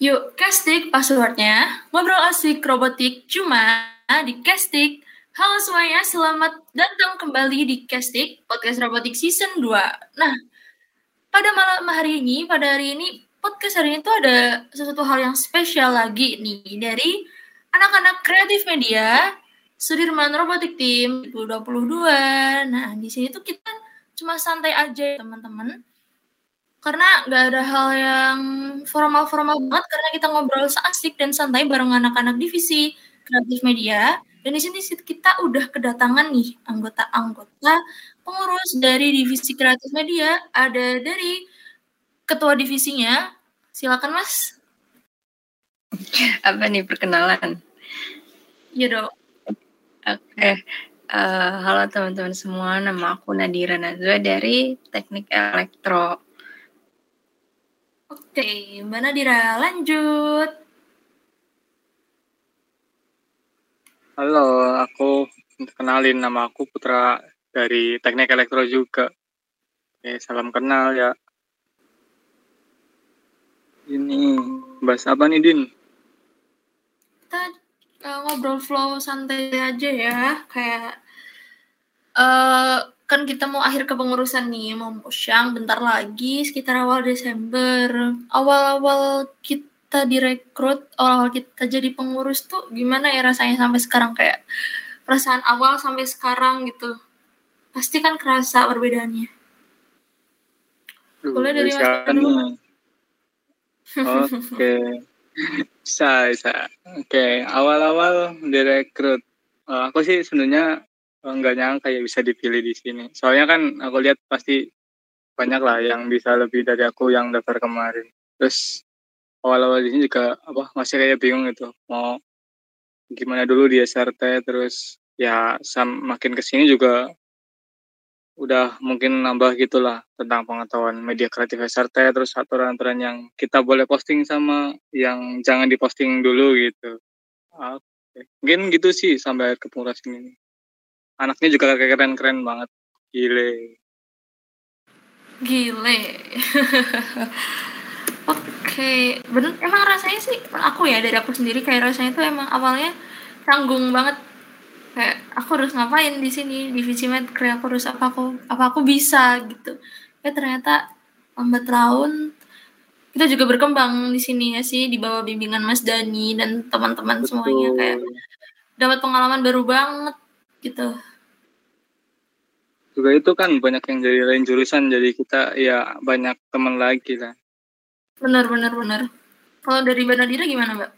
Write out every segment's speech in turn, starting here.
Yuk, casting passwordnya. Ngobrol asik robotik cuma di casting. Halo semuanya, selamat datang kembali di casting podcast robotik season 2. Nah, pada malam hari ini, pada hari ini, podcast hari ini tuh ada sesuatu hal yang spesial lagi nih dari anak-anak kreatif media Sudirman Robotik Team 2022. Nah, di sini tuh kita cuma santai aja teman-teman karena nggak ada hal yang formal-formal banget karena kita ngobrol seasik dan santai bareng anak-anak divisi kreatif media. Dan di sini kita udah kedatangan nih anggota-anggota pengurus dari divisi kreatif media. Ada dari ketua divisinya. Silakan mas. Apa nih perkenalan? Ya dong oke. Okay. uh, eh, halo teman-teman semua. Nama aku Nadira Nazwa dari teknik elektro Oke, Mbak Nadira, lanjut. Halo, aku kenalin nama aku Putra dari Teknik Elektro juga. Oke, salam kenal ya. Ini bahas apa nih, Din? Kita uh, ngobrol flow santai aja ya, kayak uh, kan kita mau akhir kepengurusan nih, mau pushang bentar lagi sekitar awal Desember. Awal-awal kita direkrut, awal-awal kita jadi pengurus tuh gimana ya rasanya sampai sekarang kayak perasaan awal sampai sekarang gitu. Pasti kan kerasa perbedaannya. Boleh dari Mas dulu. Oke. bisa, bisa. Oke, awal-awal direkrut. Uh, aku sih sebenarnya nggak nyangka ya bisa dipilih di sini. Soalnya kan aku lihat pasti banyak lah yang bisa lebih dari aku yang daftar kemarin. Terus awal-awal di sini juga apa masih kayak bingung gitu mau gimana dulu di SRT terus ya sam makin ke sini juga udah mungkin nambah gitulah tentang pengetahuan media kreatif SRT terus aturan-aturan yang kita boleh posting sama yang jangan diposting dulu gitu. Oke. Mungkin gitu sih sampai akhir kepengurusan ini anaknya juga keren-keren banget. Gile. Gile. Oke okay. bener emang rasanya sih aku ya dari aku sendiri kayak rasanya tuh emang awalnya tanggung banget. Kayak aku harus ngapain di sini? Divisi kayak aku harus apa aku apa aku bisa gitu. Ya ternyata lambat laun kita juga berkembang di sini ya sih di bawah bimbingan Mas Dani dan teman-teman semuanya kayak dapat pengalaman baru banget gitu juga itu kan banyak yang jadi lain jurusan jadi kita ya banyak teman lagi lah. Benar benar benar. Kalau dari mbak Nadira gimana mbak?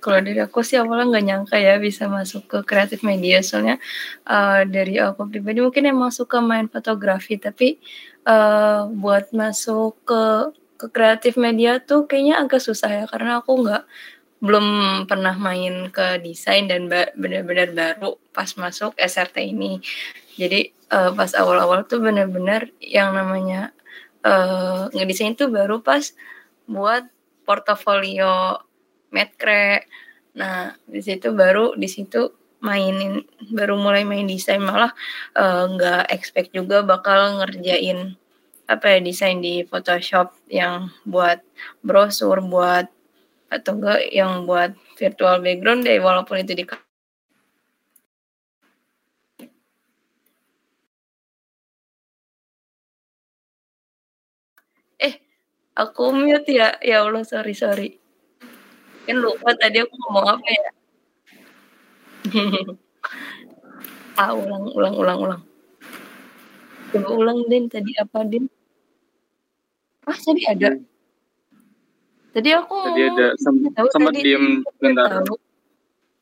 Kalau dari aku sih awalnya nggak nyangka ya bisa masuk ke kreatif media. Soalnya uh, dari aku pribadi mungkin emang suka main fotografi tapi uh, buat masuk ke ke kreatif media tuh kayaknya agak susah ya karena aku nggak belum pernah main ke desain dan benar-benar baru pas masuk SRT ini jadi uh, pas awal-awal tuh bener-bener yang namanya uh, ngedesain tuh baru pas buat portofolio Medcre. Nah, di situ baru di situ mainin baru mulai main desain malah eh, nggak uh, expect juga bakal ngerjain apa ya desain di Photoshop yang buat brosur buat atau enggak yang buat virtual background deh walaupun itu di Aku mute ya. Ya Allah, sorry sorry. Kan lupa tadi aku ngomong apa ya. ah, ulang ulang ulang ulang. Coba ulang, Din, tadi apa, Din? Ah, tadi ada? Tadi aku Tadi ada sempat diem bentar. Tahu.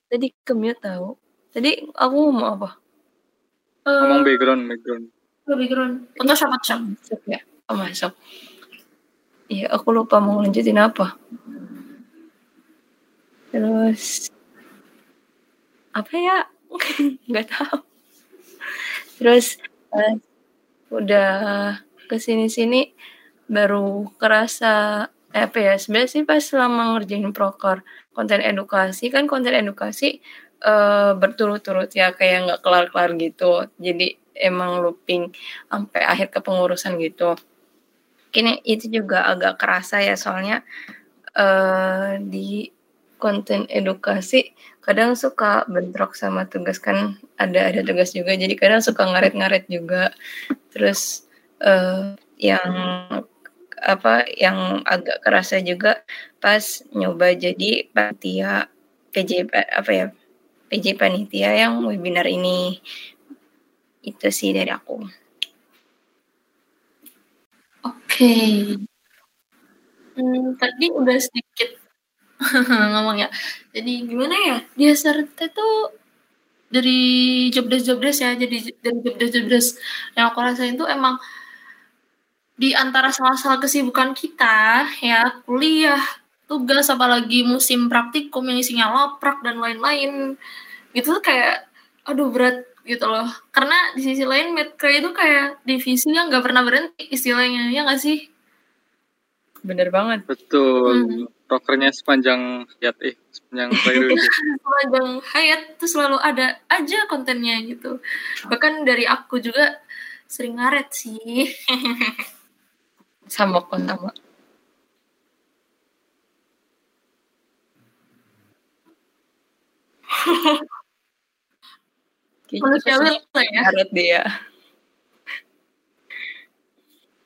Tadi ke-mute tahu. Tadi aku ngomong apa? Ngomong background, background. Oh, background. Photoshop, Photoshop. Masuk ya? Oh, masuk. Iya, aku lupa mau lanjutin apa. Terus apa ya? Nggak tahu. Terus uh, udah ke sini-sini baru kerasa eh, apa ya sebenarnya sih pas selama ngerjain proker konten edukasi kan konten edukasi uh, berturut-turut ya kayak nggak kelar-kelar gitu jadi emang looping sampai akhir kepengurusan gitu kini itu juga agak kerasa ya soalnya uh, di konten edukasi kadang suka bentrok sama tugas kan ada ada tugas juga jadi kadang suka ngaret-ngaret juga terus uh, yang apa yang agak kerasa juga pas nyoba jadi panitia PJ apa ya PJ panitia yang webinar ini itu sih dari aku. Okay. Hmm, tadi udah sedikit ngomong ya. Jadi gimana ya? Dia serta tuh dari jobdesk jobdesk ya, jadi dari jobdesk jobdesk yang aku rasain tuh emang di antara salah-salah kesibukan kita ya kuliah tugas apalagi musim praktikum yang isinya laprak dan lain-lain gitu tuh kayak aduh berat gitu loh. Karena di sisi lain medcre itu kayak divisi yang nggak pernah berhenti istilahnya ya nggak sih? Bener banget. Betul. Hmm. prokernya sepanjang hayat eh sepanjang sepanjang hayat tuh selalu ada aja kontennya gitu. Bahkan dari aku juga sering ngaret sih. Sama kon sama Manusiawi lah ya. Harus dia.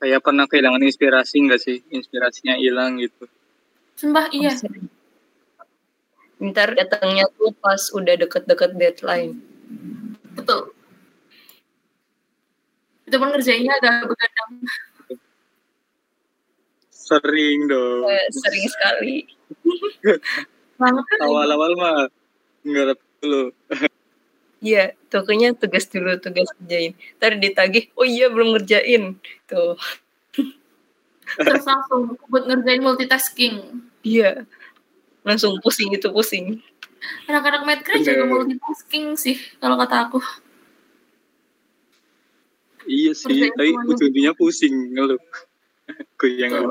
Kayak pernah kehilangan inspirasi nggak sih? Inspirasinya hilang gitu. Sumpah iya. Ntar datangnya tuh pas udah deket-deket deadline. Betul. Itu pun ngerjainnya agak begadang. Sering dong. Eh, sering sekali. Awal-awal mah nggak dulu. Iya, tokonya tugas dulu, tugas kerjain. Ntar ditagih, oh iya belum ngerjain. Tuh. Terus langsung buat ngerjain multitasking. Iya. Langsung pusing itu pusing. Anak-anak medcre juga multitasking sih, kalau kata aku. Iya sih, tapi ujungnya pusing ngeluh. yang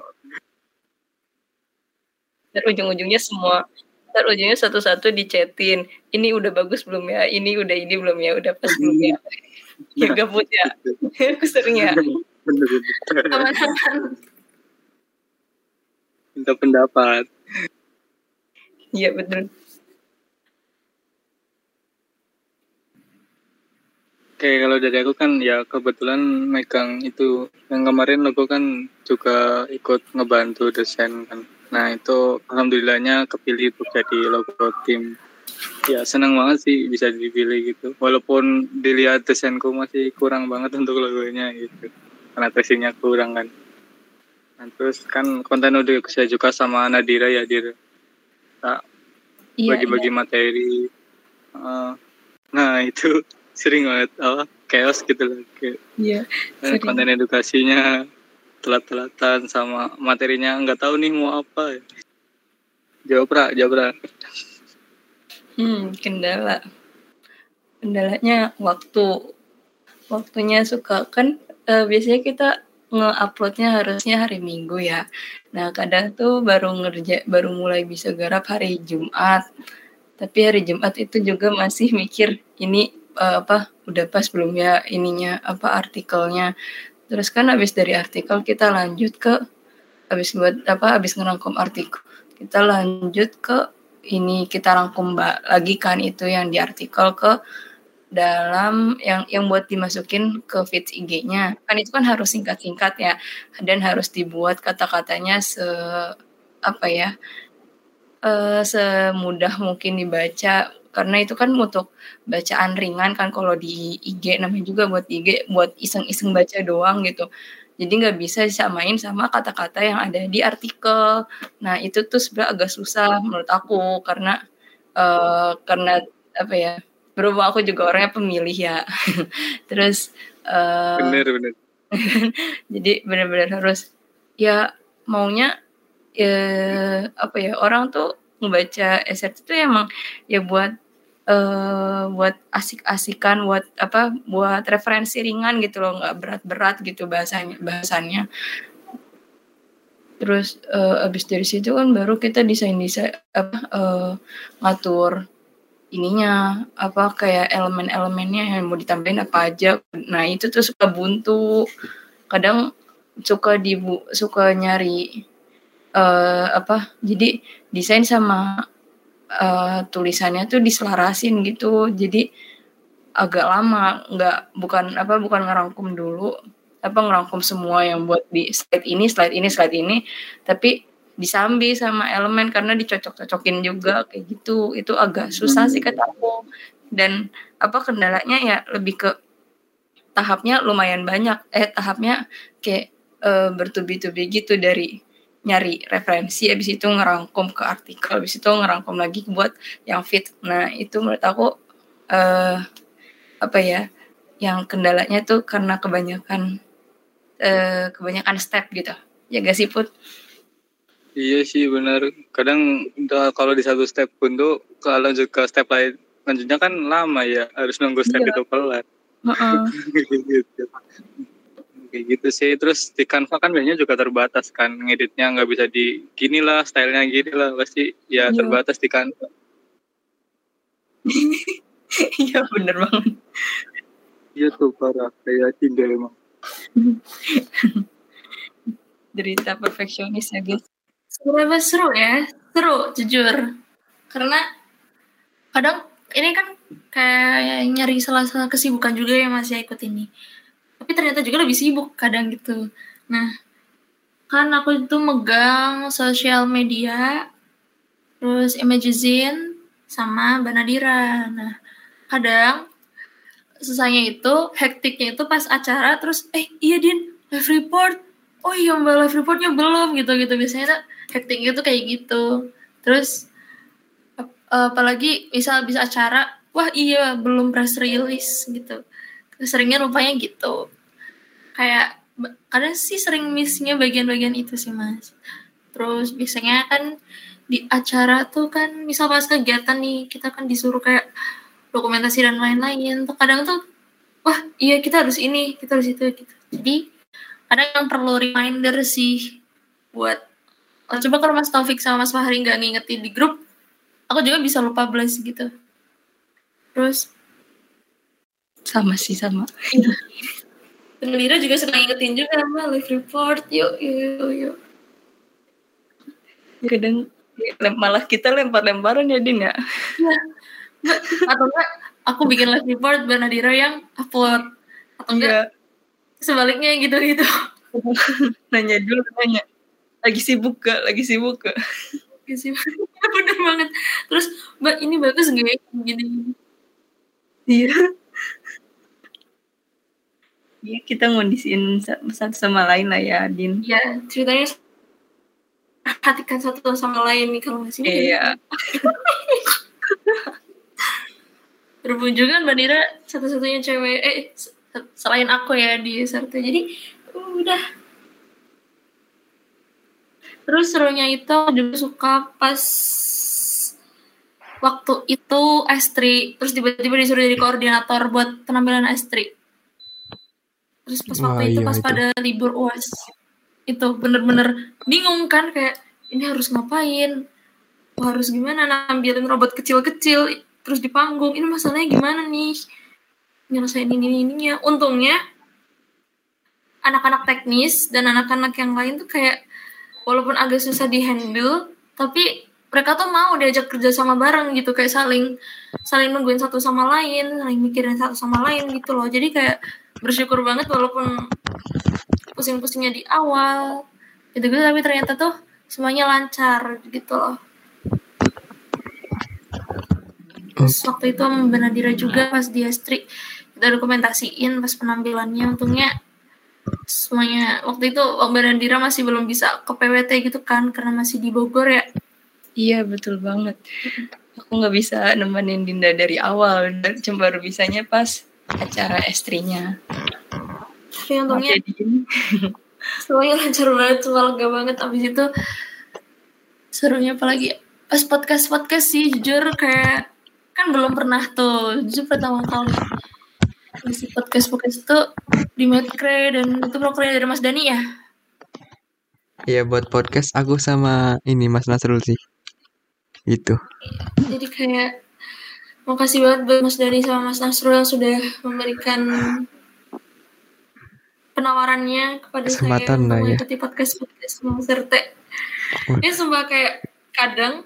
Dan ujung-ujungnya semua ntar ujungnya satu-satu dicetin ini udah bagus belum ya? Ini udah ini belum ya? Udah pas belum ya? Ya gabut ya aku sering ya. Minta pendapat. Iya betul Oke, kalau dari aku kan ya kebetulan megang itu. Yang kemarin logo kan juga ikut ngebantu desain kan. Nah itu alhamdulillahnya kepilih untuk jadi logo tim. Ya senang banget sih bisa dipilih gitu. Walaupun dilihat desainku masih kurang banget untuk logonya gitu. Karena testingnya kurang kan. Nah, terus kan konten udah saya juga sama Nadira ya Dir. Nah, bagi-bagi iya. materi. Uh, nah itu sering banget apa chaos gitu loh kayak iya, konten edukasinya telat-telatan sama materinya. Nggak tahu nih mau apa jawab pra jawab pra hmm kendala. Kendalanya waktu. Waktunya suka. Kan uh, biasanya kita nge-uploadnya harusnya hari Minggu ya. Nah kadang tuh baru ngerja baru mulai bisa garap hari Jumat. Tapi hari Jumat itu juga masih mikir ini uh, apa udah pas belum ya ininya apa artikelnya terus kan habis dari artikel kita lanjut ke habis buat apa habis ngerangkum artikel. Kita lanjut ke ini kita rangkum lagi kan itu yang di artikel ke dalam yang yang buat dimasukin ke feed IG-nya kan itu kan harus singkat-singkat ya dan harus dibuat kata-katanya se apa ya uh, semudah mungkin dibaca karena itu kan untuk bacaan ringan kan kalau di IG namanya juga buat IG buat iseng-iseng baca doang gitu. Jadi nggak bisa disamain sama kata-kata yang ada di artikel. Nah itu tuh sebenarnya agak susah menurut aku karena uh, karena apa ya berhubung aku juga orangnya pemilih ya. Terus uh, bener bener. jadi benar-benar harus ya maunya ya apa ya orang tuh ngebaca SRT itu emang ya buat uh, buat asik-asikan, buat apa, buat referensi ringan gitu loh, nggak berat-berat gitu bahasanya bahasannya. Terus uh, abis dari situ kan baru kita desain-desain apa uh, ngatur ininya apa kayak elemen-elemennya yang mau ditambahin apa aja. Nah itu tuh suka buntu. Kadang suka dibu suka nyari uh, apa jadi desain sama uh, tulisannya tuh diselarasin gitu. Jadi agak lama nggak bukan apa bukan ngerangkum dulu apa ngerangkum semua yang buat di slide ini slide ini slide ini. Tapi disambi sama elemen karena dicocok-cocokin juga kayak gitu. Itu agak susah sih kata aku dan apa kendalanya ya lebih ke tahapnya lumayan banyak. Eh tahapnya kayak e, bertubi-tubi gitu dari nyari referensi habis itu ngerangkum ke artikel habis itu ngerangkum lagi buat yang fit nah itu menurut aku eh apa ya yang kendalanya tuh karena kebanyakan eh, kebanyakan step gitu ya gak sih put Iya sih benar. Kadang kalau di satu step pun tuh kalau lanjut ke step lain lanjutnya kan lama ya harus nunggu step iya. itu gitu. Kayak gitu sih. Terus di Canva kan biasanya juga terbatas kan ngeditnya nggak bisa di gini lah stylenya gini lah pasti ya iya. terbatas di Canva. Iya bener banget. Iya tuh parah kayak cinta emang. Derita perfeksionis ya guys. Seberapa seru ya? Seru, jujur. Karena kadang ini kan kayak nyari salah-salah kesibukan juga ya masih ikut ini. Tapi ternyata juga lebih sibuk kadang gitu. Nah, kan aku itu megang sosial media, terus Imagazine, sama Banadira. Nah, kadang susahnya itu, hektiknya itu pas acara, terus eh iya Din, live report, oh iya mbak live reportnya belum gitu gitu. Biasanya hektik itu kayak gitu. Terus apalagi misal bisa acara wah iya belum press release gitu. Seringnya rupanya gitu kayak kadang sih sering missnya bagian-bagian itu sih mas terus biasanya kan di acara tuh kan misal pas kegiatan nih kita kan disuruh kayak dokumentasi dan lain-lain tuh kadang tuh wah iya kita harus ini kita harus itu gitu jadi kadang yang perlu reminder sih buat Oh, coba kalau Mas Taufik sama Mas Fahri nggak ngingetin di grup, aku juga bisa lupa blast gitu. Terus sama sih sama. Penelira juga suka ngingetin juga sama live report, yuk yuk yuk. Kadang malah kita lempar-lemparan ya Din ya. ya. Atau enggak aku bikin live report Bernadira yang upload atau enggak ya. sebaliknya gitu-gitu. nanya dulu nanya lagi sibuk gak lagi sibuk gak lagi sibuk bener banget terus mbak ini bagus gak ya gini iya Iya kita ngondisiin satu sama lain lah ya Din. Iya ceritanya hatikan satu sama lain nih kalau masih Iya. Berhubung kan Mbak Dira satu-satunya cewek eh selain aku ya di Serta. Jadi udah Terus serunya itu juga suka pas waktu itu Estri terus tiba-tiba disuruh jadi koordinator buat penampilan Estri. Terus pas waktu itu iya, pas itu. pada libur UAS itu bener-bener bingung kan kayak ini harus ngapain? harus gimana nampilin robot kecil-kecil terus di panggung ini masalahnya gimana nih nyelesain ini ininya untungnya anak-anak teknis dan anak-anak yang lain tuh kayak walaupun agak susah dihandle tapi mereka tuh mau diajak kerja sama bareng gitu kayak saling saling nungguin satu sama lain saling mikirin satu sama lain gitu loh jadi kayak bersyukur banget walaupun pusing-pusingnya di awal gitu gitu tapi ternyata tuh semuanya lancar gitu loh. Terus waktu itu sama Benadira juga pas dia strik kita dokumentasiin pas penampilannya. Untungnya semuanya waktu itu Mbak Nandira masih belum bisa ke PWT gitu kan karena masih di Bogor ya. Iya betul banget. Aku nggak bisa nemenin Dinda dari awal dan cuma baru bisanya pas acara estrinya tapi untungnya semuanya lancar banget cuma lega banget abis itu serunya apalagi pas podcast podcast sih jujur kayak kan belum pernah tuh jujur pertama kali isi podcast podcast itu di Medcre dan itu prokernya dari Mas Dani ya? Iya buat podcast aku sama ini Mas Nasrul sih. Itu. Jadi kayak mau kasih banget buat Mas Dani sama Mas Nasrul yang sudah memberikan penawarannya kepada Kesempatan saya untuk ya. mengikuti podcast podcast Serte. Ya sumpah kayak kadang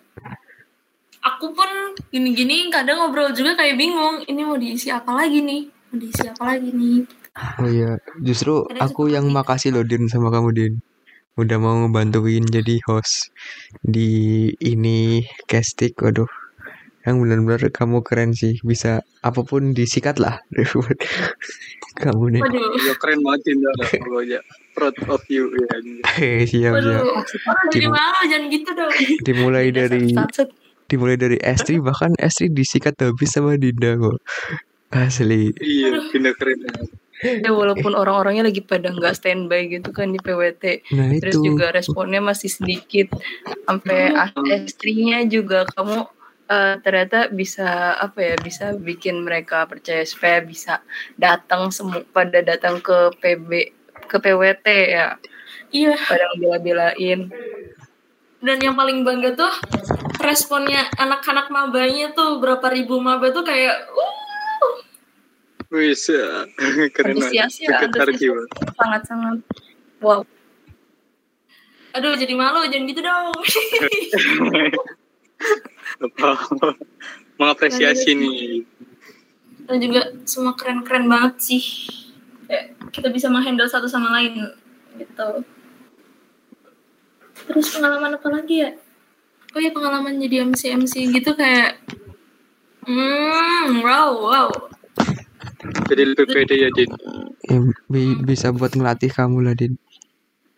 aku pun gini-gini kadang ngobrol juga kayak bingung ini mau diisi apa lagi nih mau diisi apa lagi nih Oh iya, justru Ada aku yang situasi. makasih loh Din sama kamu Din. Udah mau ngebantuin jadi host di ini castik. Waduh, yang benar-benar kamu keren sih. Bisa apa pun disikat lah. kamu nih. Ya keren banget Dinda pokoknya. Proud of you ya. Hei, siap siap. malu jangan gitu dong Dimulai dari Satset. dimulai dari Estri bahkan Estri disikat habis sama Dinda kok. Asli. Iya, Dinda keren. Ya, walaupun orang-orangnya lagi pada nggak standby gitu kan di PWT. Nah Terus itu. juga responnya masih sedikit. Sampai istrinya juga kamu eh, ternyata bisa apa ya bisa bikin mereka percaya supaya bisa datang semua pada datang ke PB ke PWT ya. Iya. Pada bela-belain. Dan yang paling bangga tuh responnya anak-anak mabanya tuh berapa ribu maba tuh kayak uh Wis, ya. keren banget. Ya, jiwa. sangat-sangat. Wow. Aduh jadi malu jangan gitu dong Apa? Mengapresiasi nih. dan juga semua keren-keren banget sih kayak kita bisa menghandle satu sama lain gitu terus pengalaman apa lagi ya oh ya pengalaman jadi MC MC gitu kayak hmm wow wow Jadi lebih pede ya, Din. Ya, bi- bisa buat ngelatih kamu lah Din.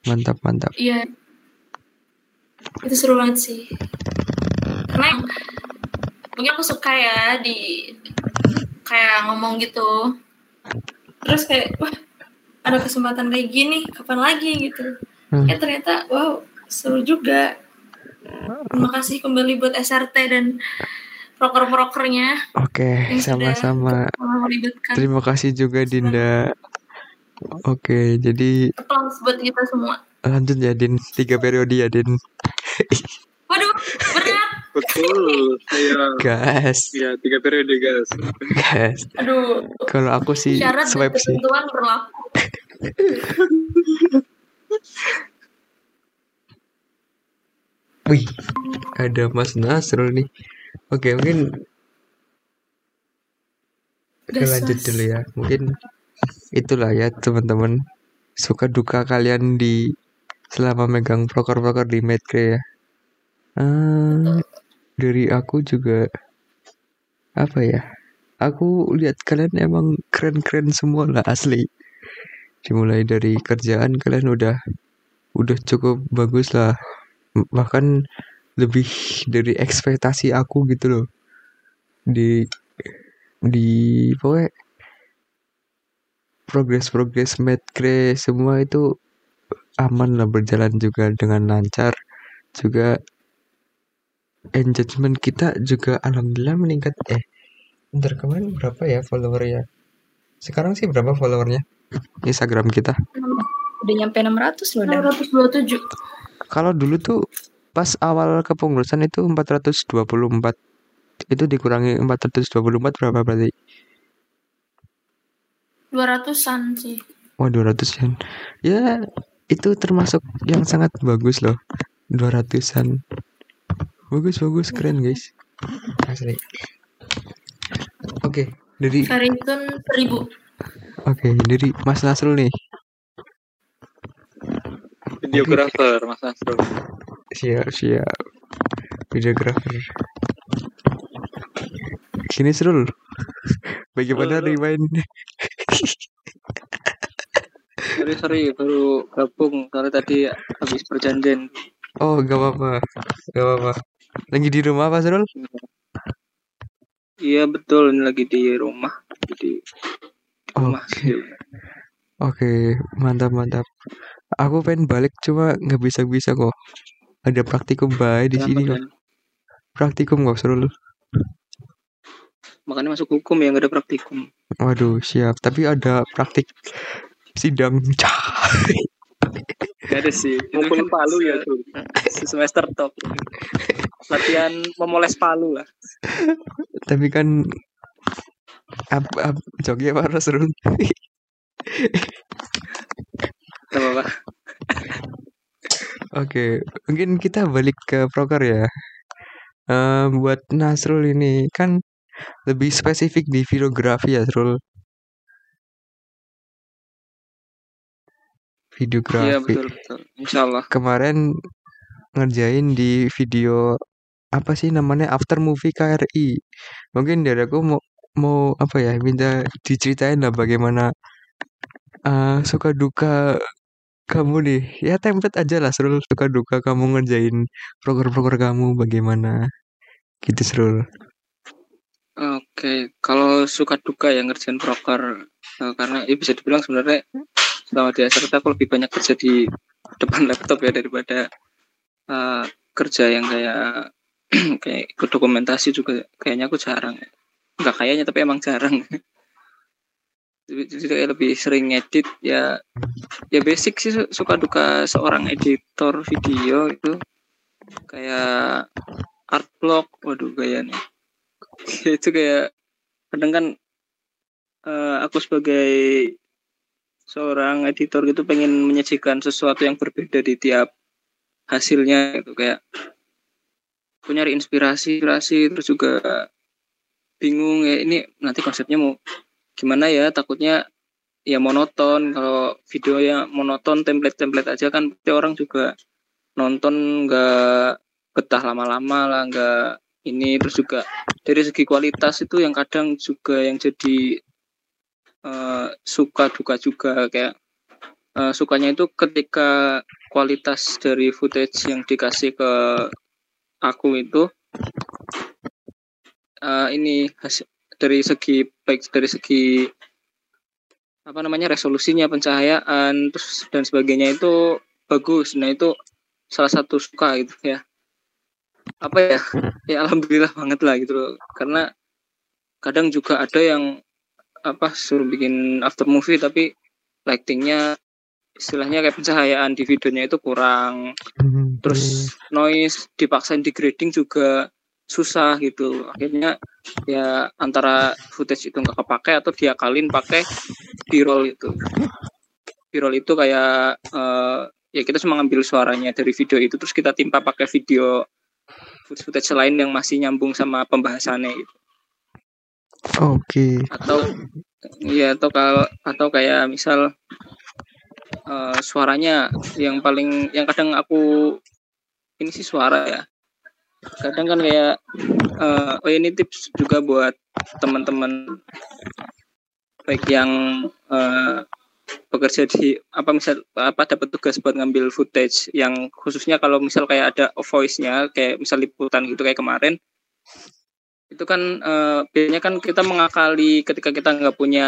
Mantap mantap. iya itu seru banget sih karena mungkin aku suka ya di kayak ngomong gitu terus kayak wah ada kesempatan kayak gini kapan lagi gitu Hmm. ya ternyata wow seru juga terima kasih kembali buat SRT dan proker-prokernya Oke, sudah sama-sama. Terima kasih juga Dinda. Oke, jadi applause buat kita semua lanjut ya Din. Tiga periode ya Din. waduh berat Betul. Saya Gas, ya tiga periode, guys. gas. aduh Kalau aku sih syarat dan swipe sih. ketentuan berlaku Wih, ada Mas Nasrul nih. Oke, mungkin kita Gas, lanjut dulu ya. Mungkin itulah ya teman-teman. Suka duka kalian di selama megang proker-proker di Medcre ya. Ah, dari aku juga apa ya? Aku lihat kalian emang keren-keren semua lah asli. Dimulai dari kerjaan kalian udah udah cukup bagus lah. Bahkan lebih dari ekspektasi aku gitu loh. Di di pokoknya progres-progres medcre semua itu aman lah berjalan juga dengan lancar juga engagement kita juga alhamdulillah meningkat. Eh bentar kemarin berapa ya followernya? Sekarang sih berapa followernya? Instagram kita? Udah nyampe 600 loh dan 627 kalau dulu tuh pas awal kepengurusan itu 424 itu dikurangi 424 berapa berarti? 200-an sih. Wah 200 an Ya itu termasuk yang sangat bagus loh. 200an Bagus bagus. Keren guys. Asli. Oke dari Veritun 1000 Oke dari Mas Nasrul nih. Videografer, Mas Nasrul. Siap siap. Videografer Gini Srul Bagaimana rewind Sorry, sorry, baru gabung. Soalnya tadi habis perjanjian. Oh gak apa-apa. Gak apa-apa Lagi di rumah Pak Srul Iya, betul. Ini lagi di rumah. Jadi, rumah Oke sih. Oke, mantap mantap. Aku pengen balik cuma nggak bisa bisa kok. Ada praktikum baik di Kenapa, sini kok. Praktikum kok seru. Makanya masuk hukum ya, nggak ada praktikum. Waduh, siap. Tapi ada praktik sidang. Gak ada sih. Ngumpulin palu ya, tuh. Semester top. Latihan memoles palu lah. Tapi kan ab, ab, jognya parah seru. Gak apa-apa. Oke, mungkin kita balik ke proker ya. Eh, buat Nasrul ini kan lebih spesifik di videografi ya, Nasrul. Videografi. Iya betul betul. Insya Allah. Kemarin ngerjain di video apa sih namanya After Movie KRI. Mungkin dari aku mau mau apa ya minta diceritain lah bagaimana uh, suka duka kamu nih ya template aja lah Serul suka duka kamu ngerjain proker-proker kamu bagaimana gitu Serul Oke, kalau suka duka ya ngerjain proker uh, karena ya bisa dibilang sebenarnya selama di SRT aku lebih banyak kerja di depan laptop ya daripada uh, kerja yang kayak kayak ikut dokumentasi juga kayaknya aku jarang nggak kayaknya tapi emang jarang. Jadi kayak lebih sering edit ya ya basic sih suka duka seorang editor video itu kayak art block waduh gayanya itu kayak kadang kan uh, aku sebagai seorang editor gitu pengen menyajikan sesuatu yang berbeda di tiap hasilnya itu kayak aku nyari inspirasi inspirasi terus juga bingung ya ini nanti konsepnya mau gimana ya? Takutnya ya monoton. Kalau video yang monoton template-template aja kan pasti orang juga nonton nggak betah lama-lama lah nggak ini. Terus juga dari segi kualitas itu yang kadang juga yang jadi uh, suka duka juga kayak uh, sukanya itu ketika kualitas dari footage yang dikasih ke aku itu uh, ini dari segi baik dari segi apa namanya resolusinya pencahayaan terus dan sebagainya itu bagus. Nah itu salah satu suka gitu ya. Apa ya? Ya alhamdulillah banget lah gitu loh. Karena kadang juga ada yang apa suruh bikin after movie tapi lightingnya istilahnya kayak pencahayaan di videonya itu kurang. Hmm, terus noise dipaksain degrading juga susah gitu. Akhirnya ya antara footage itu nggak kepake atau diakalin pakai b-roll itu. B-roll itu kayak uh, ya kita cuma ngambil suaranya dari video itu terus kita timpa pakai video footage footage lain yang masih nyambung sama pembahasannya itu oke okay. atau ya atau kalau atau kayak misal uh, suaranya yang paling yang kadang aku ini sih suara ya kadang kan kayak uh, oh ini tips juga buat teman-teman baik yang uh, bekerja di apa misal apa dapat tugas buat ngambil footage yang khususnya kalau misal kayak ada voice-nya kayak misal liputan gitu kayak kemarin itu kan uh, biasanya kan kita mengakali ketika kita nggak punya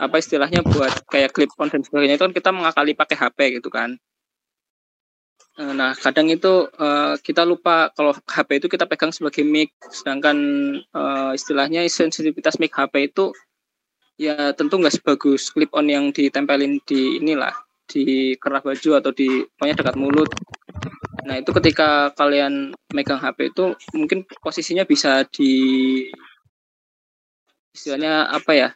apa istilahnya buat kayak clip on sebagainya itu kan kita mengakali pakai HP gitu kan Eh, nah, kadang itu uh, kita lupa kalau HP itu kita pegang sebagai mic, sedangkan uh, istilahnya sensitivitas mic HP itu ya tentu nggak sebagus clip on yang ditempelin di inilah di kerah baju atau di pokoknya dekat mulut. Nah, itu ketika kalian megang HP itu mungkin posisinya bisa di istilahnya apa ya?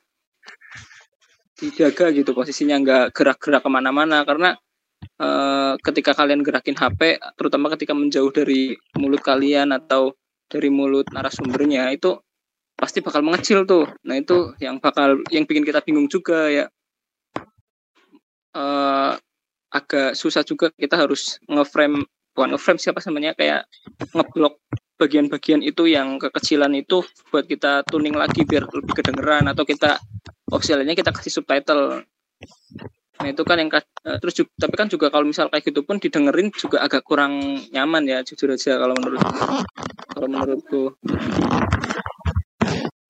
dijaga gitu posisinya nggak gerak-gerak ke mana-mana karena uh, ketika kalian gerakin HP, terutama ketika menjauh dari mulut kalian atau dari mulut narasumbernya itu pasti bakal mengecil tuh. Nah itu yang bakal yang bikin kita bingung juga ya. Uh, agak susah juga kita harus ngeframe bukan ngeframe siapa namanya kayak ngeblok bagian-bagian itu yang kekecilan itu buat kita tuning lagi biar lebih kedengeran atau kita opsialnya kita kasih subtitle. Nah itu kan yang uh, terus juga, tapi kan juga kalau misal kayak gitu pun didengerin juga agak kurang nyaman ya jujur aja kalau menurut kalau menurutku.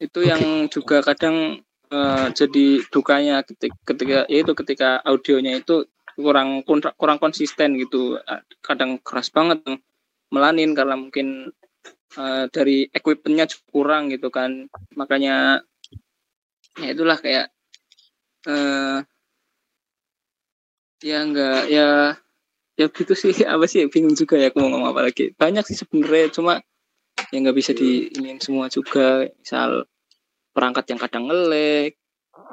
Itu yang juga kadang uh, jadi dukanya ketika, ketika ya itu ketika audionya itu kurang kurang konsisten gitu. Kadang keras banget melanin karena mungkin uh, dari equipmentnya kurang gitu kan. Makanya ya itulah kayak uh, ya enggak ya ya gitu sih. Apa sih bingung juga ya aku mau ngomong apa lagi. Banyak sih sebenarnya cuma ya nggak bisa diinin semua juga. Misal perangkat yang kadang ngelek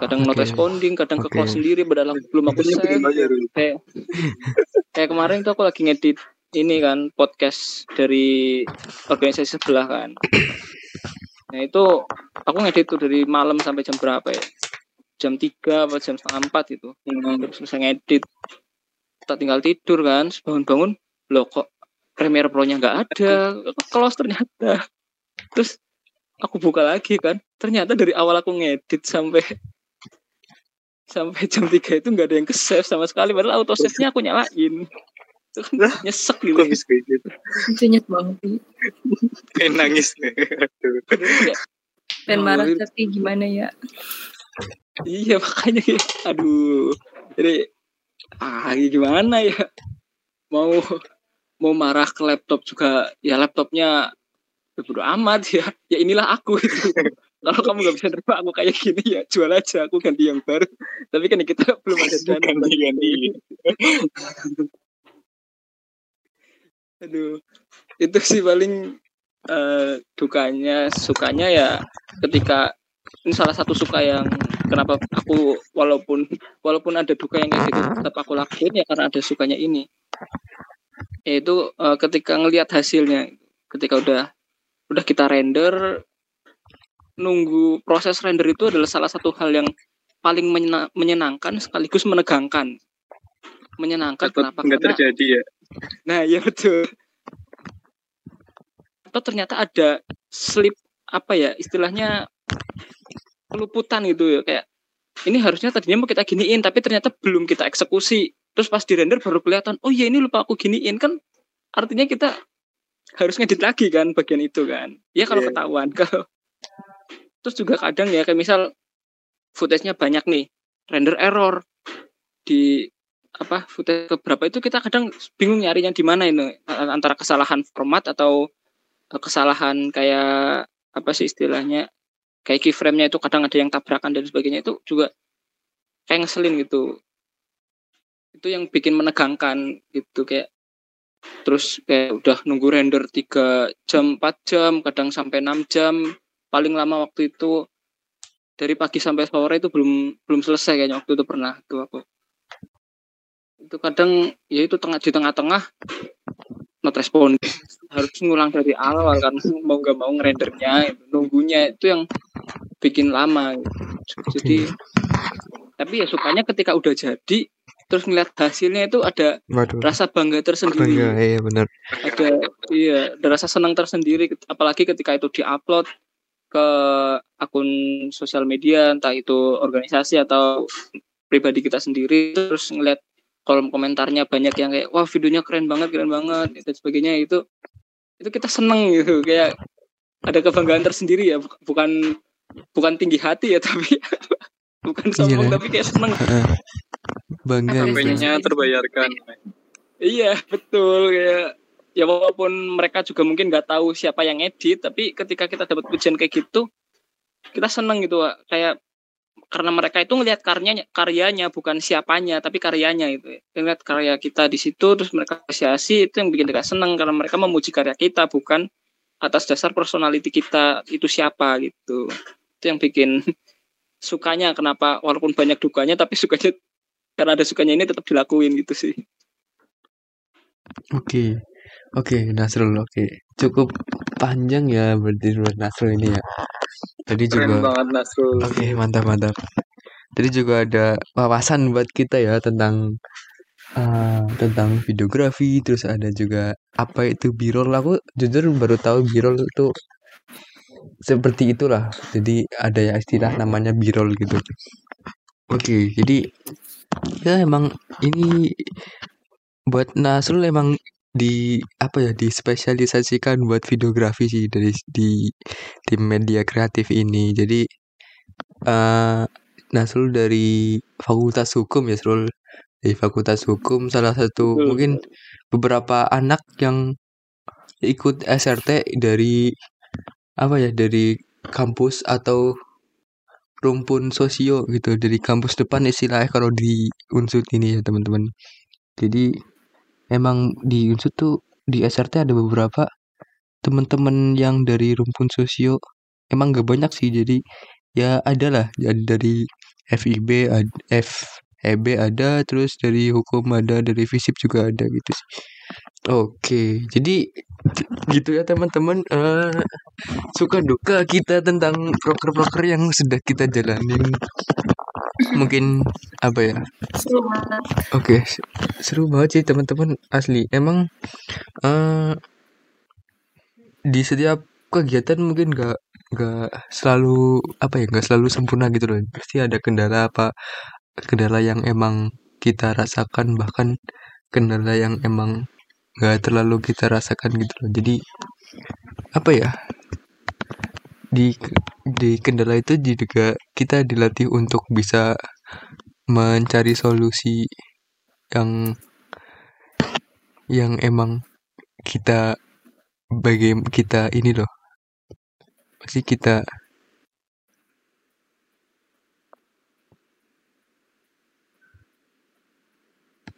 kadang not Oke. responding kadang ke Oke. close sendiri padahal aku- belum aku save kayak kayak kemarin tuh aku lagi ngedit ini kan podcast dari organisasi sebelah kan. Nah itu aku ngedit tuh dari malam sampai jam berapa ya? Jam 3 atau jam setengah empat itu terus selesai ngedit. Tak tinggal tidur kan bangun-bangun loh kok Premiere Pro-nya nggak ada? Close ternyata? Terus aku buka lagi kan ternyata dari awal aku ngedit sampai sampai jam 3 itu nggak ada yang ke save sama sekali. Padahal auto save nya aku nyalain. Itu kan nyesek gitu Kok bisa gitu? Itu nyet banget. Kayak nangis. Kayak, Dan Oh, marah tapi gimana ya? iya makanya kayak, aduh. Jadi ah gimana ya? Mau mau marah ke laptop juga ya laptopnya ya bodo amat ya. Ya inilah aku itu kalau kamu nggak bisa terima aku kayak gini ya jual aja aku ganti yang baru. Tapi kan kita belum ada dana. Ganti-ganti. aduh itu sih paling eh, dukanya sukanya ya ketika ini salah satu suka yang kenapa aku walaupun walaupun ada duka yang kayak gitu tetap aku lakuin ya karena ada sukanya ini. Yaitu eh, ketika ngelihat hasilnya ketika udah udah kita render nunggu proses render itu adalah salah satu hal yang paling menyena- menyenangkan sekaligus menegangkan menyenangkan Takut kenapa nggak karena terjadi ya. Nah, iya betul. Atau ternyata ada slip apa ya istilahnya peluputan gitu ya kayak ini harusnya tadinya mau kita giniin tapi ternyata belum kita eksekusi. Terus pas di render baru kelihatan, oh iya ini lupa aku giniin kan artinya kita harus ngedit lagi kan bagian itu kan. Ya kalau Iya. ketahuan kalau terus juga kadang ya kayak misal footage-nya banyak nih, render error di apa footage keberapa itu kita kadang bingung nyarinya di mana ini antara kesalahan format atau eh, kesalahan kayak apa sih istilahnya kayak keyframe-nya itu kadang ada yang tabrakan dan sebagainya itu juga kayak ngeselin gitu. Itu yang bikin menegangkan gitu kayak terus kayak udah nunggu render 3 jam 4 jam kadang sampai 6 jam paling lama waktu itu dari pagi sampai sore itu belum belum selesai kayaknya waktu itu pernah tuh aku. Itu kadang ya itu tengah di tengah-tengah not respond harus ngulang dari awal kan mau nggak mau ngerendernya nunggunya itu yang bikin lama. Jadi tapi ya sukanya ketika udah jadi terus ngeliat hasilnya itu ada Waduh. rasa bangga tersendiri. Bangga, iya benar. ada iya ada rasa senang tersendiri apalagi ketika itu diupload ke akun sosial media entah itu organisasi atau pribadi kita sendiri terus ngeliat kolom komentarnya banyak yang kayak wah videonya keren banget keren banget dan sebagainya itu itu kita seneng gitu kayak ada kebanggaan tersendiri ya bu- bukan bukan tinggi hati ya tapi bukan sombong Iya. tapi kayak seneng. Bangga gitu. Sampainya terbayarkan. Iya betul kayak ya walaupun mereka juga mungkin nggak tahu siapa yang edit tapi ketika kita dapat pujian kayak gitu kita seneng gitu Wak. kayak karena mereka itu ngelihat karyanya karyanya bukan siapanya tapi karyanya itu ngelihat karya kita di situ terus mereka apresiasi itu yang bikin kita seneng karena mereka memuji karya kita bukan atas dasar personality kita itu siapa gitu itu yang bikin sukanya kenapa walaupun banyak dukanya tapi sukanya karena ada sukanya ini tetap dilakuin gitu sih Oke. Oke, Nasrul, oke. Cukup panjang ya berarti menurut Nasrul ini ya. Tadi Keren juga banget Nasrul. Oke, mantap mantap. Tadi juga ada wawasan buat kita ya tentang eh, tentang videografi, terus ada juga apa itu B-roll. Aku jujur baru tahu B-roll itu seperti itulah. Jadi ada ya istilah namanya B-roll gitu. Oke, jadi ya emang ini buat Nasrul emang di apa ya dispesialisasikan buat videografi sih dari di tim media kreatif ini. Jadi eh Nasrul dari Fakultas Hukum ya, Srul. Dari Fakultas Hukum salah satu Betul. mungkin beberapa anak yang ikut SRT dari apa ya dari kampus atau rumpun sosio gitu dari kampus depan istilahnya kalau di unsut ini ya teman-teman jadi emang di unsut tuh di SRT ada beberapa teman-teman yang dari rumpun sosio. Emang gak banyak sih jadi ya ada lah. Dari FIB ada FEB ada terus dari hukum ada dari FISIP juga ada gitu sih. Oke jadi gitu ya teman-teman eh suka duka kita tentang proker-proker yang sudah kita jalanin mungkin apa ya Seru banget. Oke, s- seru banget sih teman-teman asli. Emang eh di setiap kegiatan mungkin nggak nggak selalu apa ya nggak selalu sempurna gitu loh. Pasti ada kendala apa kendala yang emang kita rasakan bahkan kendala yang emang nggak terlalu kita rasakan gitu loh. Jadi apa ya? Di di kendala itu juga kita dilatih untuk bisa mencari solusi yang yang emang kita bagi kita ini loh. Pasti kita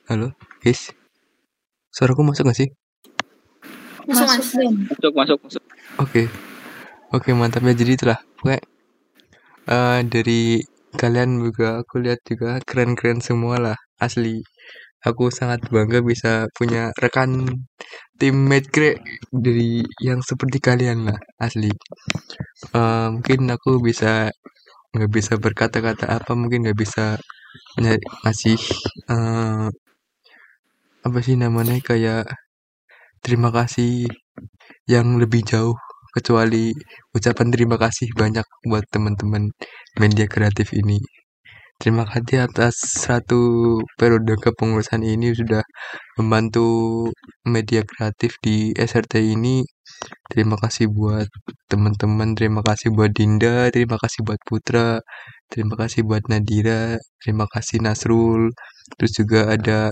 halo guys suaraku masuk gak sih? Masuk, Masuk. Masuk, masuk, masuk. oke. Oke mantap. Ya jadi itulah. Pokoknya eh, dari kalian juga aku lihat juga keren-keren semua lah asli. Aku sangat bangga bisa punya rekan teammate kre dari yang seperti kalian lah asli. Eh, mungkin aku bisa nggak bisa berkata-kata apa mungkin nggak bisa ny- ngasih eh, apa sih namanya kayak terima kasih yang lebih jauh kecuali ucapan terima kasih banyak buat teman-teman media kreatif ini. Terima kasih atas satu periode kepengurusan ini sudah membantu media kreatif di SRT ini. Terima kasih buat teman-teman terima kasih buat Dinda terima kasih buat Putra terima kasih buat Nadira terima kasih Nasrul. Terus juga ada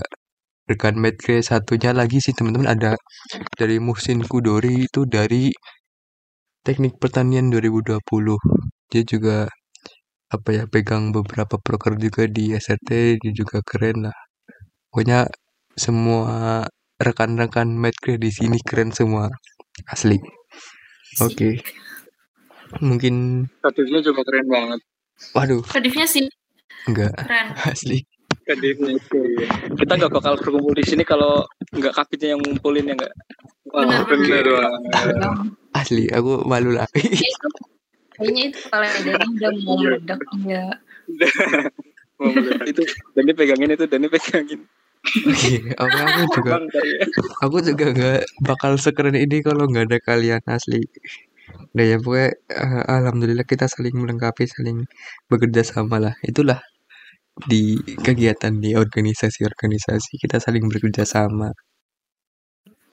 rekan Medcre satunya lagi sih teman-teman. Ada dari Muhsin Kudori itu dari Teknik Pertanian 2020 dia juga apa ya pegang beberapa proker juga di SRT dia juga keren lah. Pokoknya semua rekan-rekan Medcre di sini keren semua. Asli. Oke. Mungkin Kadifnya juga keren banget. waduh. Kedifnya sih. Enggak. Keren. asli. Kadifnya. Kita nggak bakal berkumpul di sini kalau nggak kapitnya yang ngumpulin ya nggak. Benar, bener benar. banget. asli aku malu lah Kayaknya itu kayaknya itu kalau dari udah mau meledak ya itu Dani pegangin itu Dani pegangin. Oke, oke aku juga aku juga nggak bakal sekeren ini kalau nggak ada kalian asli Nah ya pokoknya eh, alhamdulillah kita saling melengkapi, saling bekerja sama lah. Itulah di kegiatan di organisasi-organisasi kita saling bekerja sama.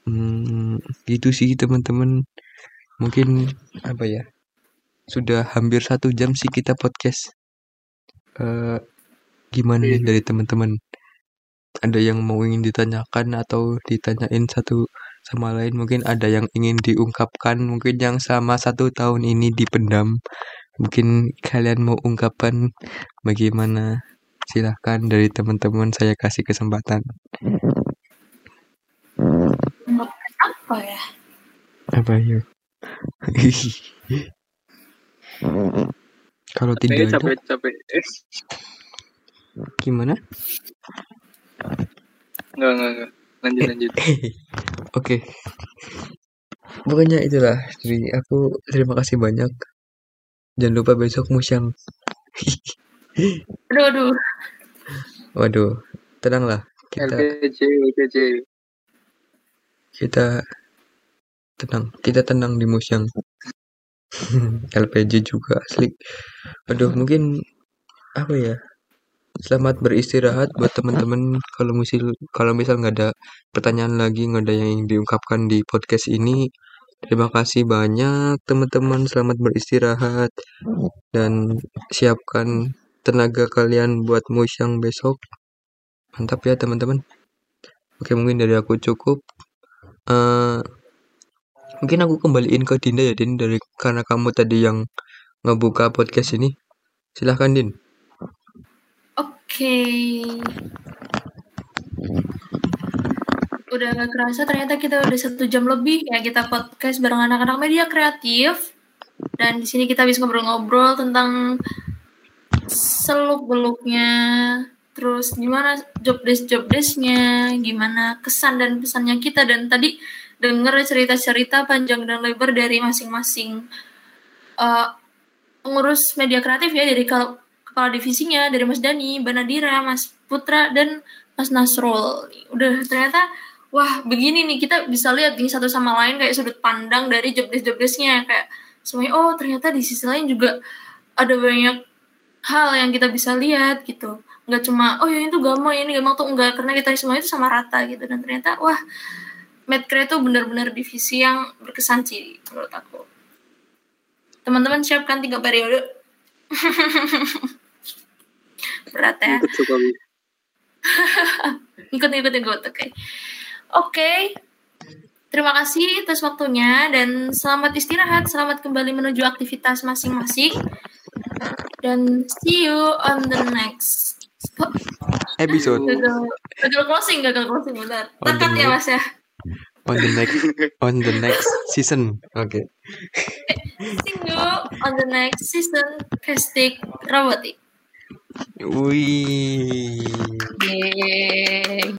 Hmm, gitu sih teman-teman. Mungkin apa ya? Sudah hampir satu jam sih kita podcast. Eh, gimana nih dari teman-teman? Ada yang mau ingin ditanyakan atau ditanyain satu sama lain? Mungkin ada yang ingin diungkapkan, mungkin yang selama satu tahun ini dipendam. Mungkin kalian mau ungkapkan bagaimana? Silahkan dari teman-teman saya kasih kesempatan. Apa ya? Apa yuk? Kalau Capek, tidak ada, capek, capek. Eh, gimana? Enggak, enggak, enggak. Lanjut, lanjut. Oke. Pokoknya itulah dari aku terima kasih banyak. Jangan lupa besok musyang. Aduh, aduh. Waduh, tenanglah. Kita LPJ, LPJ. kita tenang. Kita tenang di musyang. LPG juga asli. Aduh, mungkin apa ya? Selamat beristirahat buat teman-teman. Kalau misal kalau misal nggak ada pertanyaan lagi, nggak ada yang ingin diungkapkan di podcast ini, terima kasih banyak teman-teman. Selamat beristirahat dan siapkan tenaga kalian buat musyang besok. Mantap ya teman-teman. Oke, mungkin dari aku cukup. Eh, mungkin aku kembaliin ke Dinda ya, Din, dari karena kamu tadi yang ngebuka podcast ini. Silahkan, Din. Oke. Udah gak kerasa ternyata kita udah satu jam lebih ya kita podcast bareng anak-anak media kreatif. Dan di sini kita bisa ngobrol-ngobrol tentang seluk beluknya, terus gimana job desk job desknya, gimana kesan dan pesannya kita dan tadi denger cerita-cerita panjang dan lebar dari masing-masing uh, pengurus media kreatif ya dari kepala divisinya dari Mas Dani, Mbak Nadira, Mas Putra dan Mas Nasrul. Udah ternyata wah begini nih kita bisa lihat nih satu sama lain kayak sudut pandang dari job desk job desknya kayak semuanya oh ternyata di sisi lain juga ada banyak hal yang kita bisa lihat gitu. Nggak cuma oh ya itu gampang ini gampang tuh enggak karena kita semua itu sama rata gitu. Dan ternyata wah Medcre itu benar-benar divisi yang berkesan sih menurut aku. Teman-teman siapkan tiga periode. Berat ya. Ikut ikut ikut oke. Oke. Terima kasih atas waktunya dan selamat istirahat selamat kembali menuju aktivitas masing-masing dan see you on the next Episode gagal gagal closing gagal closing the tekan ya mas ya on the next on the next season. Oke. see you on the next season Castic Robotic Wih. Yeay.